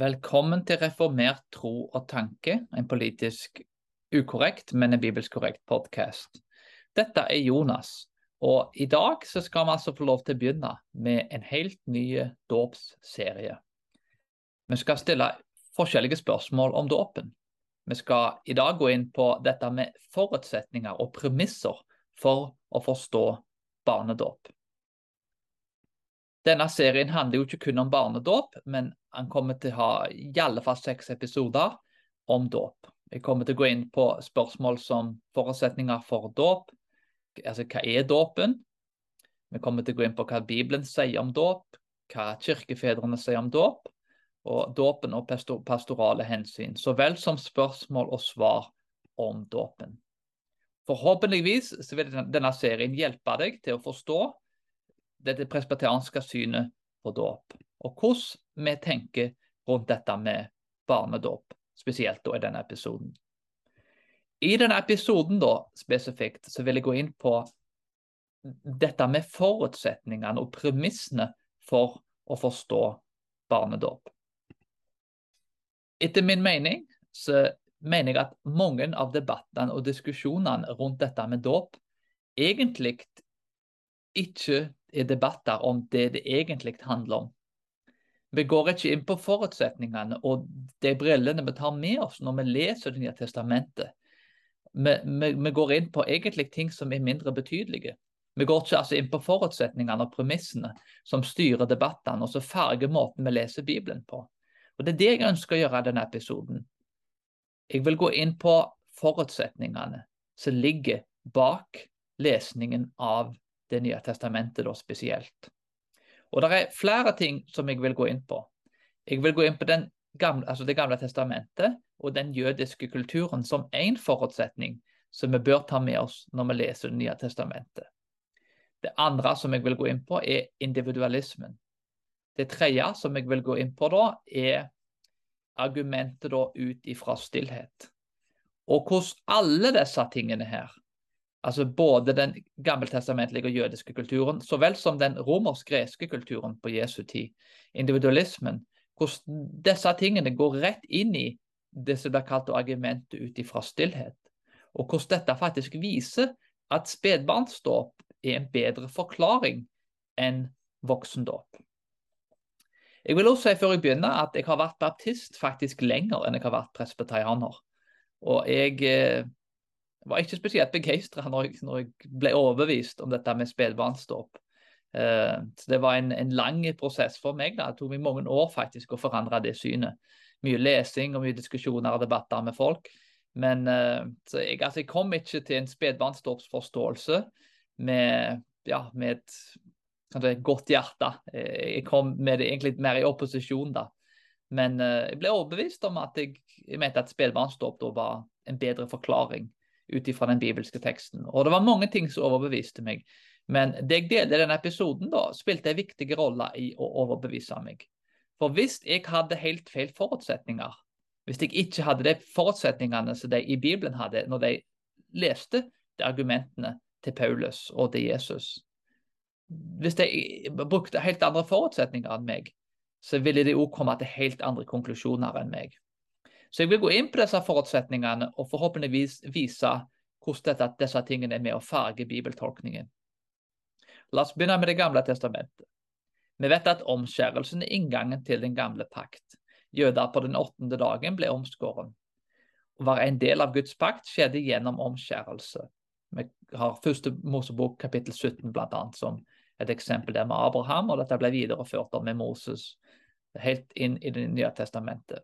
Velkommen til Reformert tro og tanke, en politisk ukorrekt, men en bibelsk korrekt podkast. Dette er Jonas, og i dag så skal vi altså få lov til å begynne med en helt ny dåpsserie. Vi skal stille forskjellige spørsmål om dåpen. Vi skal i dag gå inn på dette med forutsetninger og premisser for å forstå barnedåp. Denne serien handler jo ikke kun om barnedåp, men han kommer til å ha i alle fall seks episoder om dåp. Jeg kommer til å gå inn på spørsmål som forutsetninger for dåp, altså hva er dåpen? Vi kommer til å gå inn på hva Bibelen sier om dåp, hva kirkefedrene sier om dåp, og dåpen og pastorale hensyn, så vel som spørsmål og svar om dåpen. Forhåpentligvis vil denne serien hjelpe deg til å forstå dette presbeterianske synet på dåp, og hvordan vi tenker rundt dette med barnedåp, spesielt da i denne episoden. I denne episoden da, spesifikt så vil jeg gå inn på dette med forutsetningene og premissene for å forstå barnedåp. Etter min mening så mener jeg at mange av debattene og diskusjonene rundt dette med dåp egentlig ikke er debatter om det det egentlig handler om. Vi går ikke inn på forutsetningene og de brillene vi tar med oss når vi leser Det nye testamentet. Vi, vi, vi, går inn på egentlig ting som er mindre betydelige. Vi går ikke altså inn på forutsetningene og premissene som styrer debattene, og så farger måten vi leser Bibelen på. Og Det er det jeg ønsker å gjøre i denne episoden. Jeg vil gå inn på forutsetningene som ligger bak lesningen av det nye testamentet da spesielt. Og Det er flere ting som jeg vil gå inn på. Jeg vil gå inn på gamle, altså Det gamle testamentet og den jødiske kulturen som én forutsetning som vi bør ta med oss når vi leser Det nye testamentet. Det andre som jeg vil gå inn på, er individualismen. Det tredje som jeg vil gå inn på da, er argumentet da ut ifra stillhet. Og hvordan alle disse tingene her altså både den gammeltestamentlige og jødiske kulturen, så vel som den romersk-greske kulturen på Jesu tid, individualismen, hvordan disse tingene går rett inn i det som blir kalt argumentet ut ifra stillhet. Og hvordan dette faktisk viser at spedbarnsdåp er en bedre forklaring enn voksendåp. Jeg vil også si før jeg begynner at jeg har vært baptist faktisk lenger enn jeg har vært presbeterianer. Og jeg eh, var ikke spesielt begeistra når, når, jeg ble overbevist om dette med spedbarnsdåp. Uh, så det var en, en, lang prosess for meg. Da. Det tok meg mange år faktisk å forandre det synet. Mye lesing og mye diskusjoner og debatter med folk. Men uh, jeg, altså, jeg, kom ikke til en spedbarnsdåpsforståelse med, ja, med et, et, godt hjerte. Jeg kom med det egentlig mer i opposisjon da. Men uh, jeg ble overbevist om at jeg, jeg mente at spedbarnsdåp var en bedre forklaring ut ifra den bibelske teksten. Og det var mange ting som overbeviste meg. Men det jeg delte i denne episoden, da, spilte en viktig rolle i å overbevise meg. For hvis jeg hadde helt feil forutsetninger, hvis jeg ikke hadde de forutsetningene som de i Bibelen hadde når de leste de argumentene til Paulus og til Jesus Hvis de brukte helt andre forutsetninger enn meg, så ville de òg komme til helt andre konklusjoner enn meg. Så jeg vil gå inn på disse forutsetningene og forhåpentligvis vise hvordan dette, disse tingene er med å farge bibeltolkningen. La oss begynne med Det gamle testamentet. Vi vet at omskjærelsen er inngangen til den gamle pakt. Jøder på den åttende dagen ble omskåren. Å være en del av Guds pakt skjedde gjennom omskjærelse. Vi har første Mosebok kapittel 17 blant annet, som et eksempel der med Abraham, og dette ble videreført med Moses helt inn i Det nye testamentet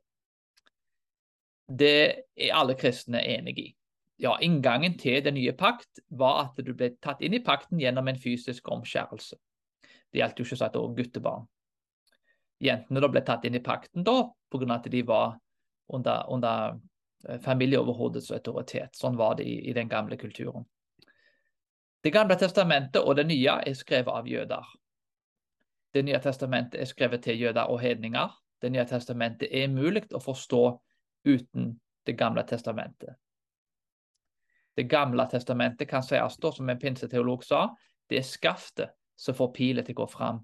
det er alle kristne enig i. Ja, Inngangen til den nye pakt var at du ble tatt inn i pakten gjennom en fysisk omskjærelse. Det gjaldt jo ikke sagt også guttebarn. Jentene da ble tatt inn i pakten da pga. at de var under, under eh, familieoverhodets autoritet. Sånn var det i, i, den gamle kulturen. Det gamle testamentet og det nye er skrevet av jøder. Det nye testamentet er skrevet til jøder og hedninger. Det nye testamentet er mulig å forstå uten Det gamle testamentet. Det gamle testamentet kan sies da, som en pinseteolog sa, det er skaftet som får pilen til å gå fram.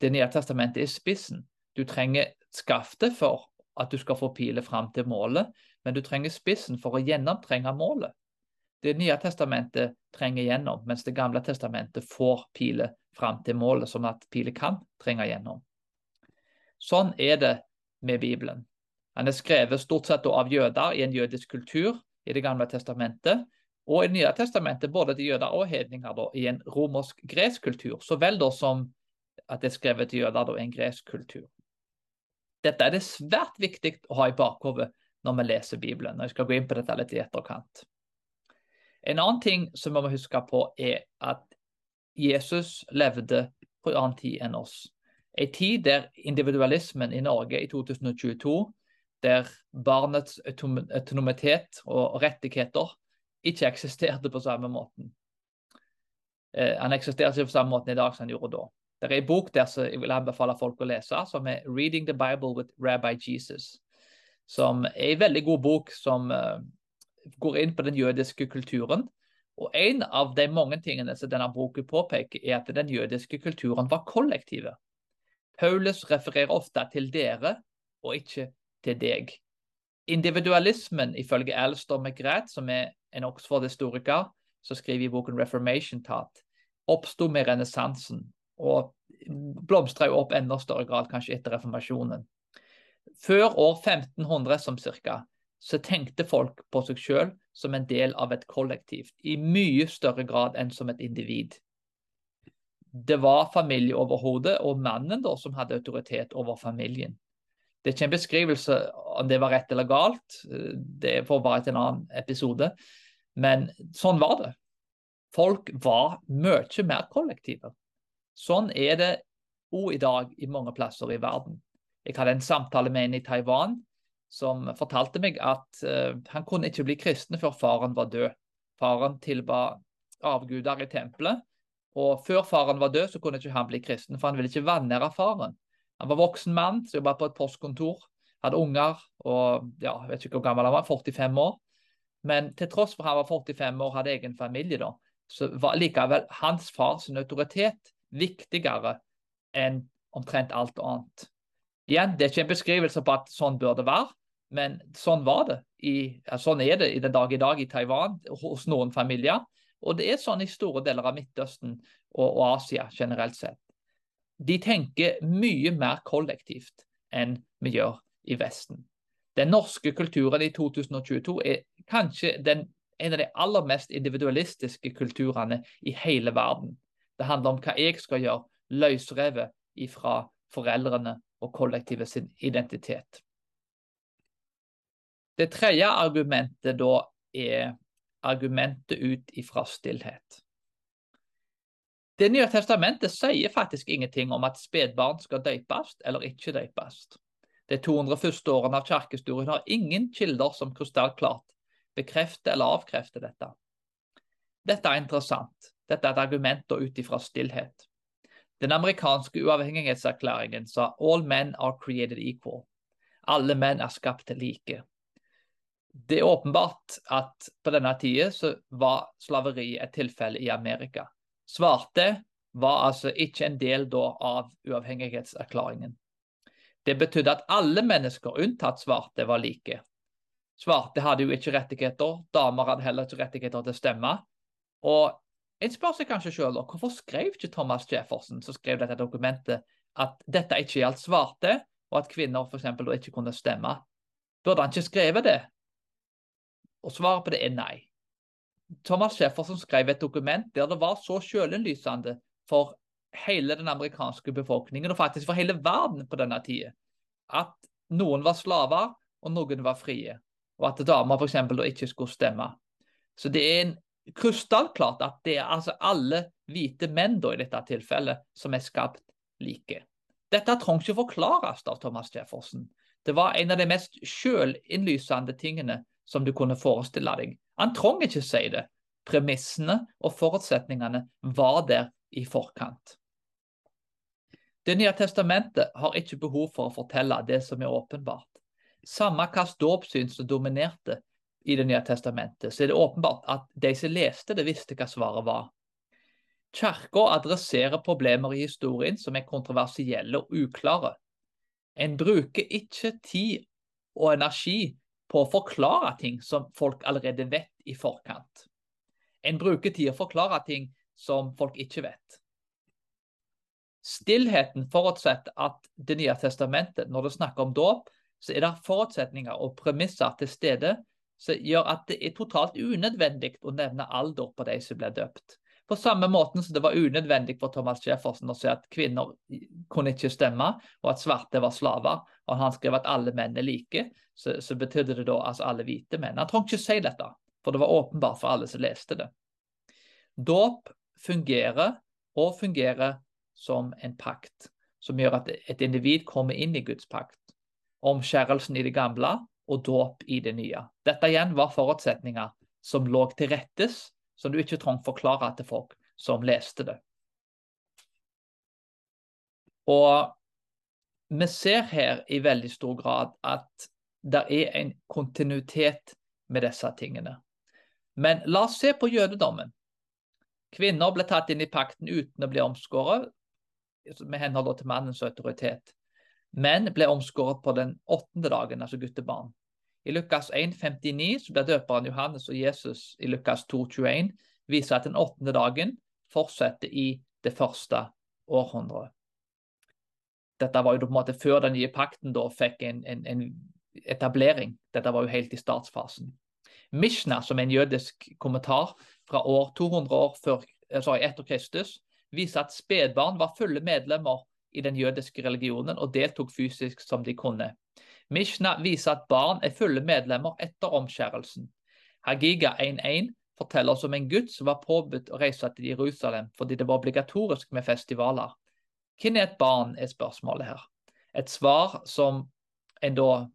Det nye testamentet er spissen. Du trenger skaftet for at du skal få piler fram til målet, men du trenger spissen for å gjennomtrenge målet. Det nye testamentet trenger gjennom, mens Det gamle testamentet får piler fram til målet, sånn at piler kan trenge gjennom. Sånn er det med Bibelen. Han er skrevet stort sett av jøder i en jødisk kultur i Det gamle testamentet, og i Det nye testamentet både til jøder og hedninger da, i en romersk-gresk kultur, så vel da som at det er skrevet til jøder da, i en gresk kultur. Dette er det svært viktig å ha i bakhodet når vi leser Bibelen. og Jeg skal gå inn på dette litt i etterkant. En annen ting som vi må huske på, er at Jesus levde på en annen tid enn oss. En tid der individualismen i Norge i 2022, der barnets autonomitet og rettigheter ikke eksisterte på samme måten. Eh, han eksisterer ikke på samme måten i dag som han gjorde da. Det er en bok der som jeg vil anbefale folk å lese, som er 'Reading the Bible with Rabbi Jesus'. Som er en veldig god bok som uh, går inn på den jødiske kulturen. Og En av de mange tingene som denne boken påpeker, er at den jødiske kulturen var kollektive. Paulus refererer ofte til dere, og ikke til deg. Individualismen, ifølge Alistair McGrath, som er en Oxford-historiker, som skriver i boken 'Reformation Tat', oppsto med renessansen og blomstra opp enda større grad kanskje etter reformasjonen. Før år 1500 som cirka, så tenkte folk på seg sjøl som en del av et kollektiv, i mye større grad enn som et individ. Det var familieoverhodet og mannen da som hadde autoritet over familien. Det er ikke en beskrivelse om det var rett eller galt, det får bare til en annen episode. Men sånn var det. Folk var mye mer kollektive. Sånn er det òg i dag i mange plasser i verden. Jeg hadde en samtale med en i Taiwan som fortalte meg at uh, han kunne ikke bli kristen før faren var død. Faren tilba avguder i tempelet, og før faren var død, så kunne ikke han bli kristen, for han ville ikke vanære faren. Han var voksen mann som jobba på et postkontor, hadde unger og ja, jeg vet ikke hvor gammel han var, 45 år. Men til tross for han var 45 år og hadde egen familie, da, så var likevel hans fars autoritet viktigere enn omtrent alt annet. Igjen, Det er ikke en beskrivelse på at sånn bør det være, men sånn var det. I, ja, sånn er det i den dag i dag i Taiwan hos noen familier. Og det er sånn i store deler av Midtøsten og, og Asia generelt sett. De tenker mye mer kollektivt enn vi gjør i Vesten. Den norske kulturen i 2022 er kanskje den, en av de aller mest individualistiske kulturene i hele verden. Det handler om hva jeg skal gjøre, løsrevet ifra foreldrene og kollektivet sin identitet. Det tredje argumentet da er argumentet ut ifra stillhet. Det nye testamentet sier faktisk ingenting om at spedbarn skal døpes eller ikke døpes. De 200 første årene av kirkehistorien har ingen kilder som krystallklart bekrefter eller avkrefter dette. Dette er interessant. Dette er et argument ut ifra stillhet. Den amerikanske uavhengighetserklæringen sa 'all men are created equal'. Alle menn er skapt like. Det er åpenbart at på denne tida så var slaveri et tilfelle i Amerika. Svarte var altså ikke en del da av uavhengighetserklæringen. Det betydde at alle mennesker, unntatt svarte, var like. Svarte hadde jo ikke rettigheter, damer hadde heller ikke rettigheter til å stemme. Og en spør seg kanskje selv, hvorfor skrev ikke Thomas Jefferson som skrev dette dokumentet, at dette ikke gjaldt svarte, og at kvinner for eksempel, ikke kunne stemme? Burde han ikke skrevet det? Og svaret på det er nei. Thomas Jefferson skrev et dokument der det var så sjølinnlysende for hele den amerikanske befolkningen, og faktisk for hele verden på denne tida, at noen var slaver, og noen var frie. Og at damer f.eks. ikke skulle stemme. Så det er en krystallklart at det er altså alle hvite menn da, i dette tilfellet som er skapt like. Dette trengs ikke forklares av Thomas Jefferson. Det var en av de mest sjølinnlysende tingene som du kunne forestille deg. Han trenger ikke si det. Premissene og forutsetningene var der i forkant. Det nye testamentet har ikke behov for å fortelle det som er åpenbart. Samme hvilket dåpssyn som dominerte i Det nye testamentet, så er det åpenbart at de som leste det, visste hva svaret var. Kirka adresserer problemer i historien som er kontroversielle og uklare. En bruker ikke tid og energi på å forklare ting som folk allerede vet i forkant. En bruker tid å forklare ting som folk ikke vet. Stillheten forutsetter at Det nye testamentet, når det snakker om dåp, så er det forutsetninger og premisser til stede som gjør at det er totalt unødvendig å nevne alder på de som ble døpt. På samme måten som det var unødvendig for Thomas Jefferson å si at kvinner kunne ikke stemme, og at svarte var slaver. Og han skrev at alle menn er like, så, så betydde det da altså alle hvite menn. Han trengte ikke si dette, for det var åpenbart for alle som leste det. Dåp fungerer, og fungerer som en pakt, som gjør at et individ kommer inn i Guds pakt. Omskjærelsen i det gamle og dåp i det nye. Dette igjen var forutsetninger som lå til rettes, som du ikke trengte forklare til folk som leste det. Og vi ser her i veldig stor grad at det er en kontinuitet med disse tingene. Men la oss se på jødedommen. Kvinner ble tatt inn i pakten uten å bli omskåret, med henhold til mannens autoritet. Menn ble omskåret på den åttende dagen, altså guttebarn. I Lukas 1,59 så blir døperen Johannes og Jesus i Lukas 2,21 viser at den åttende dagen fortsetter i det første århundret. Dette var jo på en måte før den nye pakten da fikk en, en, en etablering. Dette var jo helt i startfasen. Mishna, som er en jødisk kommentar fra år 200 år før, eh, sorry, etter Kristus, viser at spedbarn var fulle medlemmer i den jødiske religionen og deltok fysisk som de kunne. Mishna viser at barn er fulle medlemmer etter omskjærelsen. Hagiga 1.1 forteller oss om en gutt som var påbudt å reise til Jerusalem fordi det var obligatorisk med festivaler. Hvem er et barn, er spørsmålet her. Et svar som en da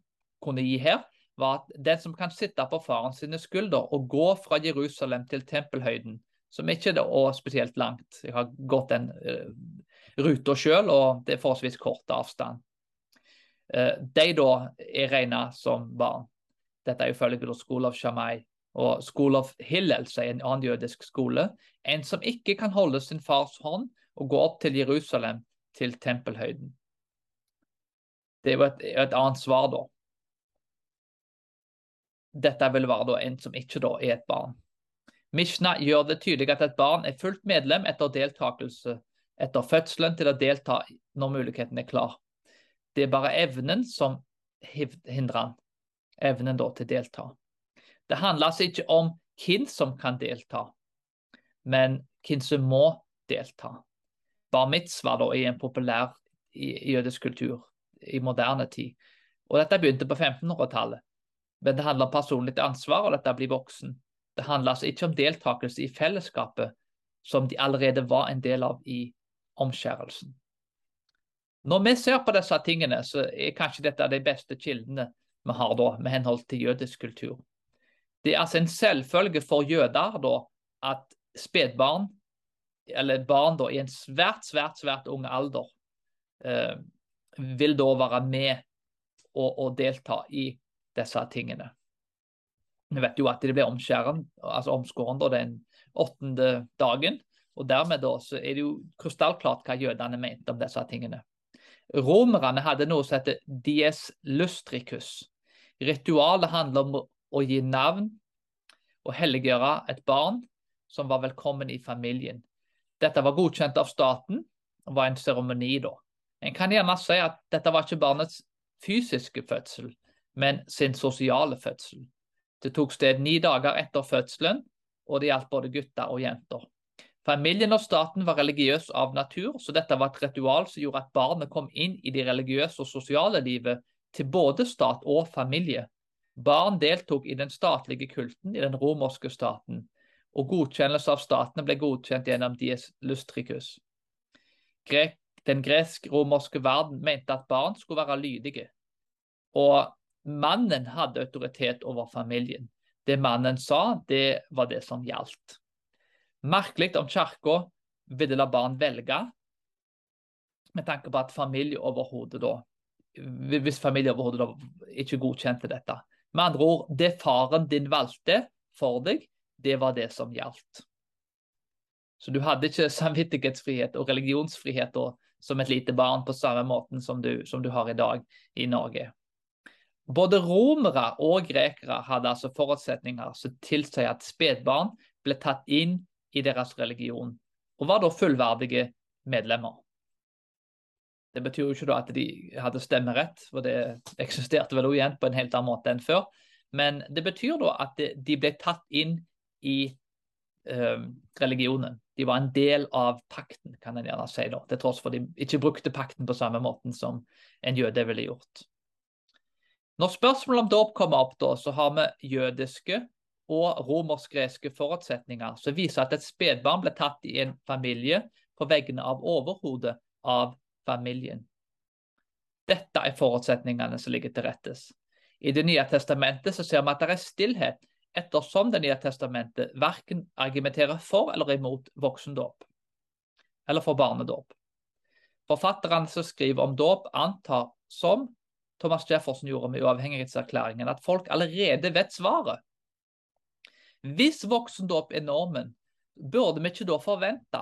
kunne gi her, var at den som kan sitte på faren sine skulder og gå fra Jerusalem til tempelhøyden, som ikke er spesielt langt. Jeg har gått den uh, ruta sjøl, og det er forholdsvis kort avstand. Uh, de da er regna som barn. Dette er ifølge School of Shamai. Og School of Hillel, som er en annen jødisk skole. En som ikke kan holde sin fars hånd og gå opp til Jerusalem, til tempelhøyden. Det er jo et, et annet svar, da. Dette vil være da en som ikke da er et barn. Mishna gjør det tydelig at et barn er fullt medlem etter deltakelse etter fødselen til å delta når muligheten er klar. Det er bare evnen som hindrer han. Evnen da til å delta. Det handler altså ikke om hvem som kan delta, men hvem som må delta. Bar mitzvah da, er en populær jødisk kultur i moderne tid. Og Dette begynte på 1500-tallet. Men det handler om personlig ansvar og dette blir voksen. Det handler altså ikke om deltakelse i fellesskapet som de allerede var en del av i omskjærelsen. Når vi ser på disse tingene, så er kanskje dette de beste kildene vi har da, med henhold til jødisk kultur. Det er altså en selvfølge for jøder da, at spedbarn, eller barn da, i en svært, svært, svært ung alder, eh, vil da være med og, og delta i disse tingene. Vi vet jo at de blir omskjæren, altså omskåren den åttende dagen. Og dermed da, så er det jo krystallklart hva jødene mente om disse tingene. Romerne hadde noe som heter dies lustricus. Ritualet handler om å gi navn og helliggjøre et barn som var velkommen i familien. Dette var godkjent av staten og var en seremoni da. En kan gjerne si at dette var ikke barnets fysiske fødsel, men sin sosiale fødsel. Det tok sted ni dager etter fødselen, og det gjaldt både gutter og jenter. Familien og staten var religiøs av natur, så dette var et ritual som gjorde at barnet kom inn i det religiøse og sosiale livet til både stat og familie. Barn deltok i den statlige kulten i den romerske staten, og godkjennelse av statene ble godkjent gjennom dies lustricus. Den gresk-romerske verden mente at barn skulle være lydige, og Mannen hadde autoritet over familien. Det mannen sa, det var det som gjaldt. Merkelig om kirka ville la barn velge, med tanke på at familie overhodet da Hvis familie overhodet da ikke godkjente dette. Med andre ord, det faren din valgte for deg, det var det som gjaldt. Så du hadde ikke samvittighetsfrihet og religionsfrihet da, som et lite barn på samme måten som du, som du har i dag i Norge. Både romere og grekere hadde altså forutsetninger som tilsier at spedbarn ble tatt inn i deres religion, og var da fullverdige medlemmer. Det betyr jo ikke da at de hadde stemmerett, for det eksisterte vel igjen på en helt annen måte enn før. Men det betyr da at de ble tatt inn i eh, religionen. De var en del av pakten, kan en gjerne si, da, til tross for de ikke brukte pakten på samme måten som en jøde ville gjort. Når spørsmålet om dåp kommer opp, da, så har vi jødiske og romersk-greske forutsetninger som viser at et spedbarn ble tatt i en familie på vegne av overhodet av familien. Dette er forutsetningene som ligger til rettes. I Det nye testamentet så ser vi at det er stillhet, ettersom Det nye testamentet verken argumenterer for eller imot voksendåp, eller for barnedåp. Forfatterne som skriver om dåp, antar som Thomas Jefferson gjorde med uavhengighetserklæringen, at folk allerede vet svaret. Hvis voksendåp er normen, burde vi ikke da forvente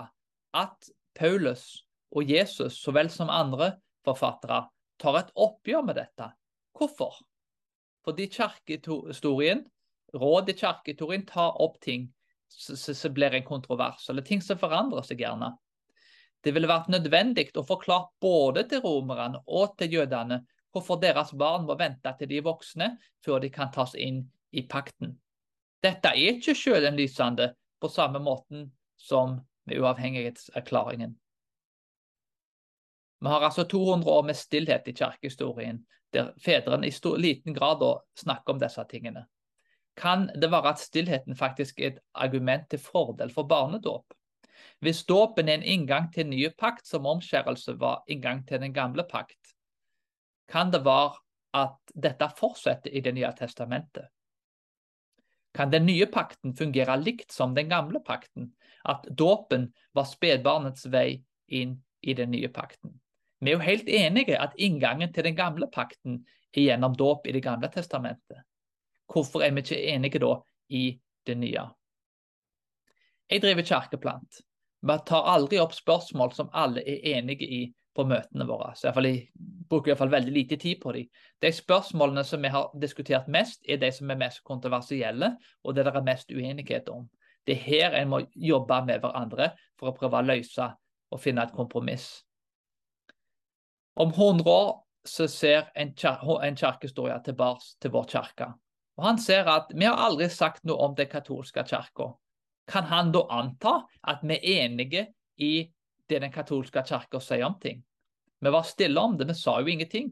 at Paulus og Jesus, så vel som andre forfattere, tar et oppgjør med dette? Hvorfor? Fordi kirkehistorien, rådet i kirkehistorien tar opp ting som blir en kontrovers, eller ting som forandrer seg gjerne. Det ville vært nødvendig å forklare både til romerne og til jødene hvorfor deres barn må vente til de er voksne før de kan tas inn i pakten. Dette er ikke selvinnlysende på samme måten som med uavhengighetserklæringen. Vi har altså 200 år med stillhet i kirkehistorien, der fedrene i stor, liten grad snakker om disse tingene. Kan det være at stillheten faktisk er et argument til fordel for barnedåp? Hvis dåpen er en inngang til en ny pakt, som omskjærelse var inngang til den gamle pakt, kan det være at dette fortsetter i Det nye testamentet? Kan den nye pakten fungere likt som den gamle pakten, at dåpen var spedbarnets vei inn i den nye pakten? Vi er jo helt enige at inngangen til den gamle pakten er gjennom dåp i Det gamle testamentet. Hvorfor er vi ikke enige da i det nye? Jeg driver kirkeplant. Vi tar aldri opp spørsmål som alle er enige i på møtene våre. Så jeg bruker i hvert fall veldig lite tid på dem. De spørsmålene som vi har diskutert mest, er de som er mest kontroversielle, og det der er mest uenighet om. Det er her en må jobbe med hverandre for å prøve å løse og finne et kompromiss. Om 100 år så ser en, en kirkehistorie tilbake til vår kirke. Og Han ser at vi har aldri sagt noe om den katolske kirka. Kan han da anta at vi er enige i det den katolske kirka sier om ting. Vi var stille om det, vi sa jo ingenting.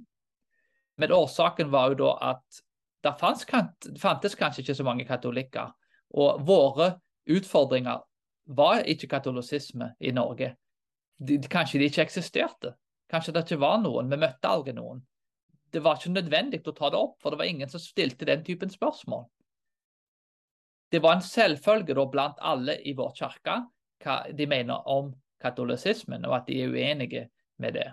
Men årsaken var jo da at det fantes kanskje ikke så mange katolikker. Og våre utfordringer var ikke katolisisme i Norge. De, kanskje de ikke eksisterte. Kanskje det ikke var noen. Vi møtte aldri noen. Det var ikke nødvendig å ta det opp, for det var ingen som stilte den typen spørsmål. Det var en selvfølge da blant alle i vår kirke hva de mener om katolisismen, og at de er uenige med det.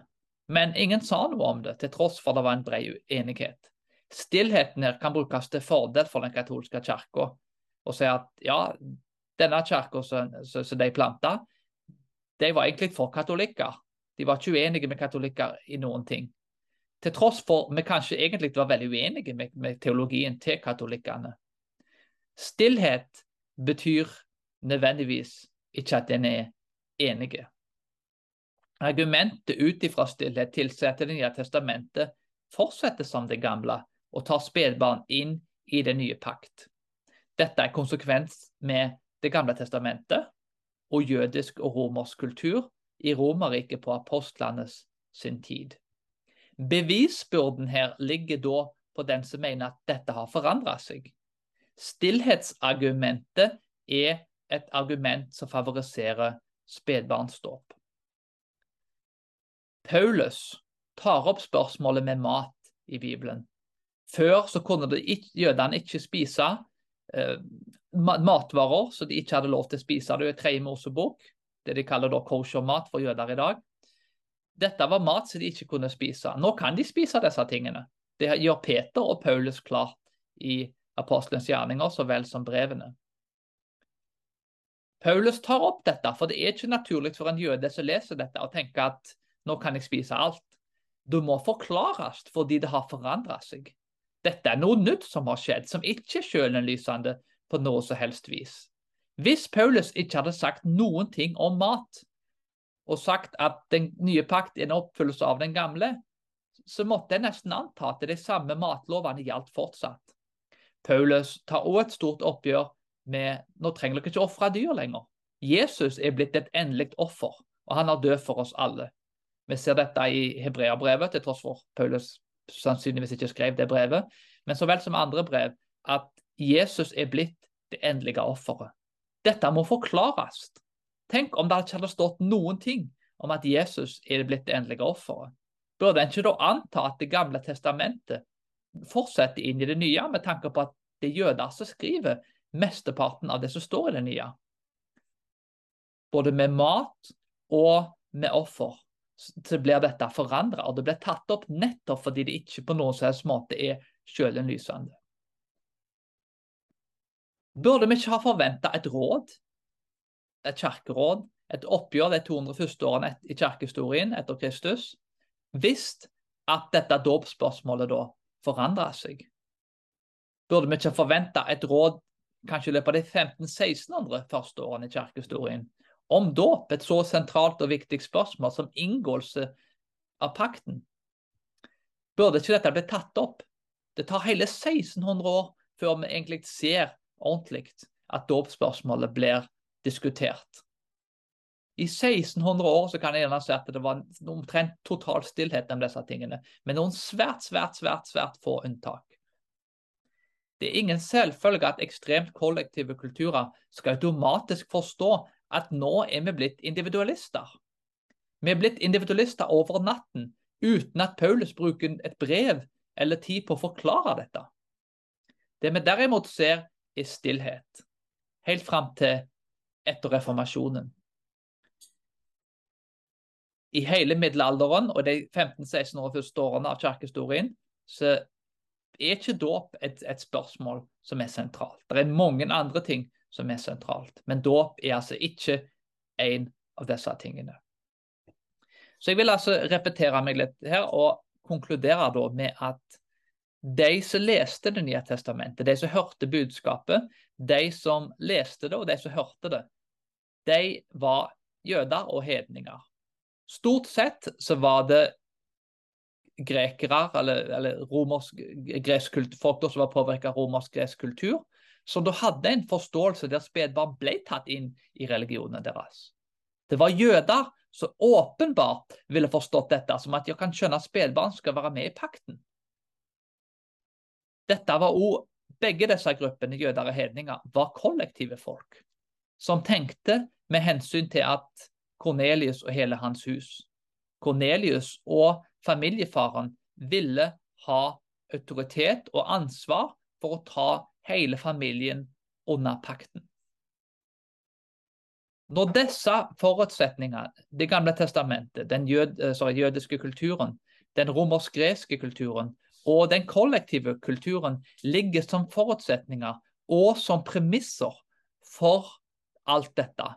Men ingen sa noe om det, til tross for det var en bred enighet. Stillheten her kan brukes til fordel for den katolske kirka, og si at ja, denne kirka som de planta, de var egentlig for katolikker. De var ikke uenige med katolikker i noen ting. Til tross for vi kanskje egentlig var veldig uenige med, med teologien til katolikkene. Stillhet betyr nødvendigvis ikke at den er enige. Argumentet ut ifra stillhet tilsier at Det nye testamentet fortsetter som det gamle og tar spedbarn inn i den nye pakt. Dette er konsekvens med Det gamle testamentet og jødisk og romersk kultur i Romerriket på apostlenes sin tid. Bevisbyrden her ligger da på den som mener at dette har forandret seg. Stillhetsargumentet er et argument som favoriserer spedbarnsdåp. Paulus tar opp spørsmålet med mat i Bibelen. Før så kunne jødene ikke spise eh, matvarer så de ikke hadde lov til å spise. Det er tredje Mosebok, det de kaller da kosher-mat for jøder i dag. Dette var mat som de ikke kunne spise. Nå kan de spise disse tingene. Det gjør Peter og Paulus klart i apostelens gjerninger så vel som brevene. Paulus tar opp dette, for det er ikke naturlig for en jøde som leser dette, å tenke at nå kan jeg spise alt. Det må forklares fordi det har forandret seg. dette er noe nytt som har skjedd, som ikke er sjølinnlysende på noe som helst vis. Hvis Paulus ikke hadde sagt noen ting om mat, og sagt at den nye pakt er en oppfyllelse av den gamle, så måtte jeg nesten anta at de samme matlovene gjaldt fortsatt. Paulus tar også et stort oppgjør med nå trenger dere ikke ofre dyr lenger. Jesus er blitt et endelig offer, og han har død for oss alle. Vi ser dette i Hebreabrevet, til tross for Paulus sannsynligvis ikke skrev det brevet, men så vel som andre brev, at Jesus er blitt det endelige offeret. Dette må forklares. Tenk om det ikke hadde stått noen ting om at Jesus er blitt det endelige offeret. Burde en ikke da anta at Det gamle testamentet fortsetter inn i det nye, med tanke på at det er jøder som skriver mesteparten av det som står i det nye? Både med mat og med offer så blir dette forandra, og det blir tatt opp nettopp fordi det ikke på noen som helst måte er sjølinnlysende. Burde vi ikke ha forventa et råd, et kirkeråd, et oppgjør de 200 første årene i kirkehistorien etter Kristus, hvis at dette dåpsspørsmålet da forandra seg? Burde vi ikke forventa et råd kanskje i løpet av de 1500-1600 første årene i kirkehistorien, om dåp, et så sentralt og viktig spørsmål som inngåelse av pakten, burde ikke dette bli tatt opp? Det tar hele 1600 år før vi egentlig ser ordentlig at dåpsspørsmålet blir diskutert. I 1600 år så kan jeg gjerne si at det var omtrent total stillhet om disse tingene, med noen svært, svært, svært, svært få unntak. Det er ingen selvfølge at ekstremt kollektive kulturer skal automatisk forstå at nå er vi blitt individualister. Vi er blitt individualister over natten uten at Paulus bruker et brev eller tid på å forklare dette. Det vi derimot ser, er stillhet, helt fram til etter reformasjonen. I hele middelalderen og de 15-16 år første årene av kirkehistorien så er ikke dåp et, et, spørsmål som er sentralt. Det er mange andre ting som er sentralt. Men dåp er altså ikke en av disse tingene. Så jeg vil altså repetere meg litt her og konkludere da med at de som leste Det nye testamentet, de som hørte budskapet, de som leste det og de som hørte det, de var jøder og hedninger. Stort sett så var det grekere, eller, eller romersk, gresk folk som var påvirka av romersk-gresk kultur, som da hadde en forståelse der spedbarn ble tatt inn i religionen deres. Det var jøder som åpenbart ville forstått dette som at de kan skjønne at spedbarn skal være med i pakten. Dette var også, Begge disse gruppene, jøder og hedninger, var kollektive folk som tenkte med hensyn til at Kornelius og hele hans hus Kornelius og familiefaren ville ha autoritet og ansvar for å ta hele familien under pakten. Når disse forutsetningene, Det gamle testamentet, den jød, eh, sorry, jødiske kulturen, den romersk-greske kulturen og den kollektive kulturen ligger som forutsetninger og som premisser for alt dette,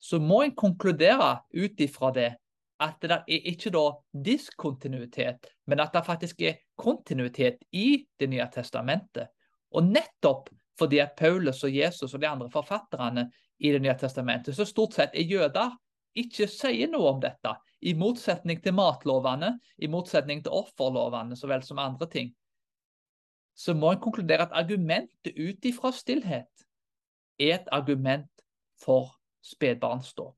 så må en konkludere ut ifra det at det er ikke da diskontinuitet, men at det faktisk er kontinuitet i Det nye testamentet. Og nettopp fordi at Paulus og Jesus og de andre forfatterne i Det nye testamentet, som stort sett er jøder, ikke sier noe om dette, i motsetning til matlovene, i motsetning til offerlovene så vel som andre ting, så må en konkludere at argumentet ut ifra stillhet er et argument for spedbarnsdåp.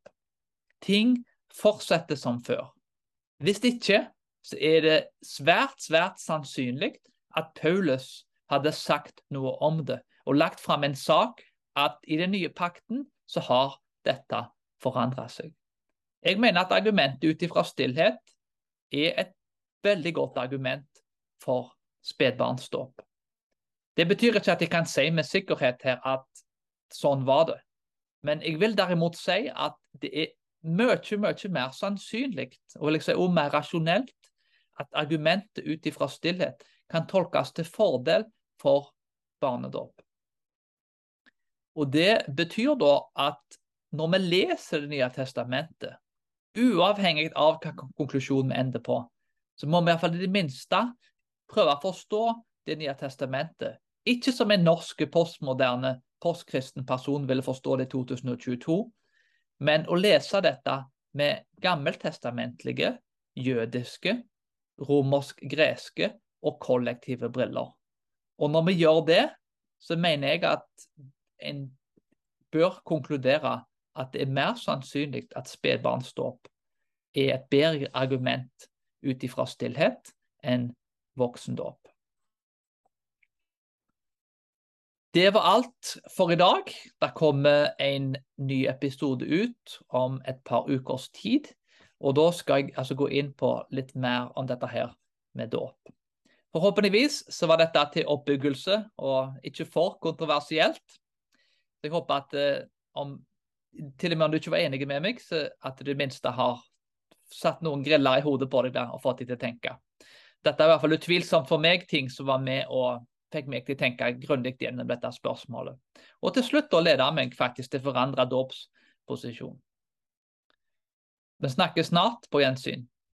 Ting fortsetter som før. Hvis ikke, så er det svært, svært sannsynlig at Paulus hadde sagt noe om det og lagt fram en sak at i den nye pakten så har dette forandra seg. Jeg mener at argumentet ut ifra stillhet er et veldig godt argument for spedbarnsdåp. Det betyr ikke at jeg kan si med sikkerhet her at sånn var det. Men jeg vil derimot si at det er mye, mye mer sannsynlig og liksom også mer rasjonelt at argumentet ut ifra stillhet kan tolkes til fordel for barnedåp. Og Det betyr da at når vi leser Det nye testamentet, uavhengig av hva konklusjon vi ender på, så må vi i hvert fall i det minste prøve å forstå Det nye testamentet. Ikke som en norsk postmoderne postkristen person ville forstå det i 2022, men å lese dette med gammeltestamentlige, jødiske, romersk-greske og kollektive briller. Og når vi gjør det, så mener jeg at en bør konkludere at det er mer sannsynlig at spedbarnsdåp er et bedre argument ut ifra stillhet enn voksendåp. Det var alt for i dag. Det kommer en ny episode ut om et par ukers tid. Og da skal jeg altså gå inn på litt mer om dette her med dåp. Forhåpentligvis så var dette til oppbyggelse og ikke for kontroversielt. Jeg håper at eh, om til og med om du ikke var enig med meg, så at du i det minste har satt noen griller i hodet på deg der og fått deg til å tenke. Dette er i hvert fall utvilsomt for meg ting som var med og fikk meg til å tenke grundig gjennom dette spørsmålet. Og til slutt da leda meg faktisk til forandra dåpsposisjon. Vi snakkes snart. På gjensyn.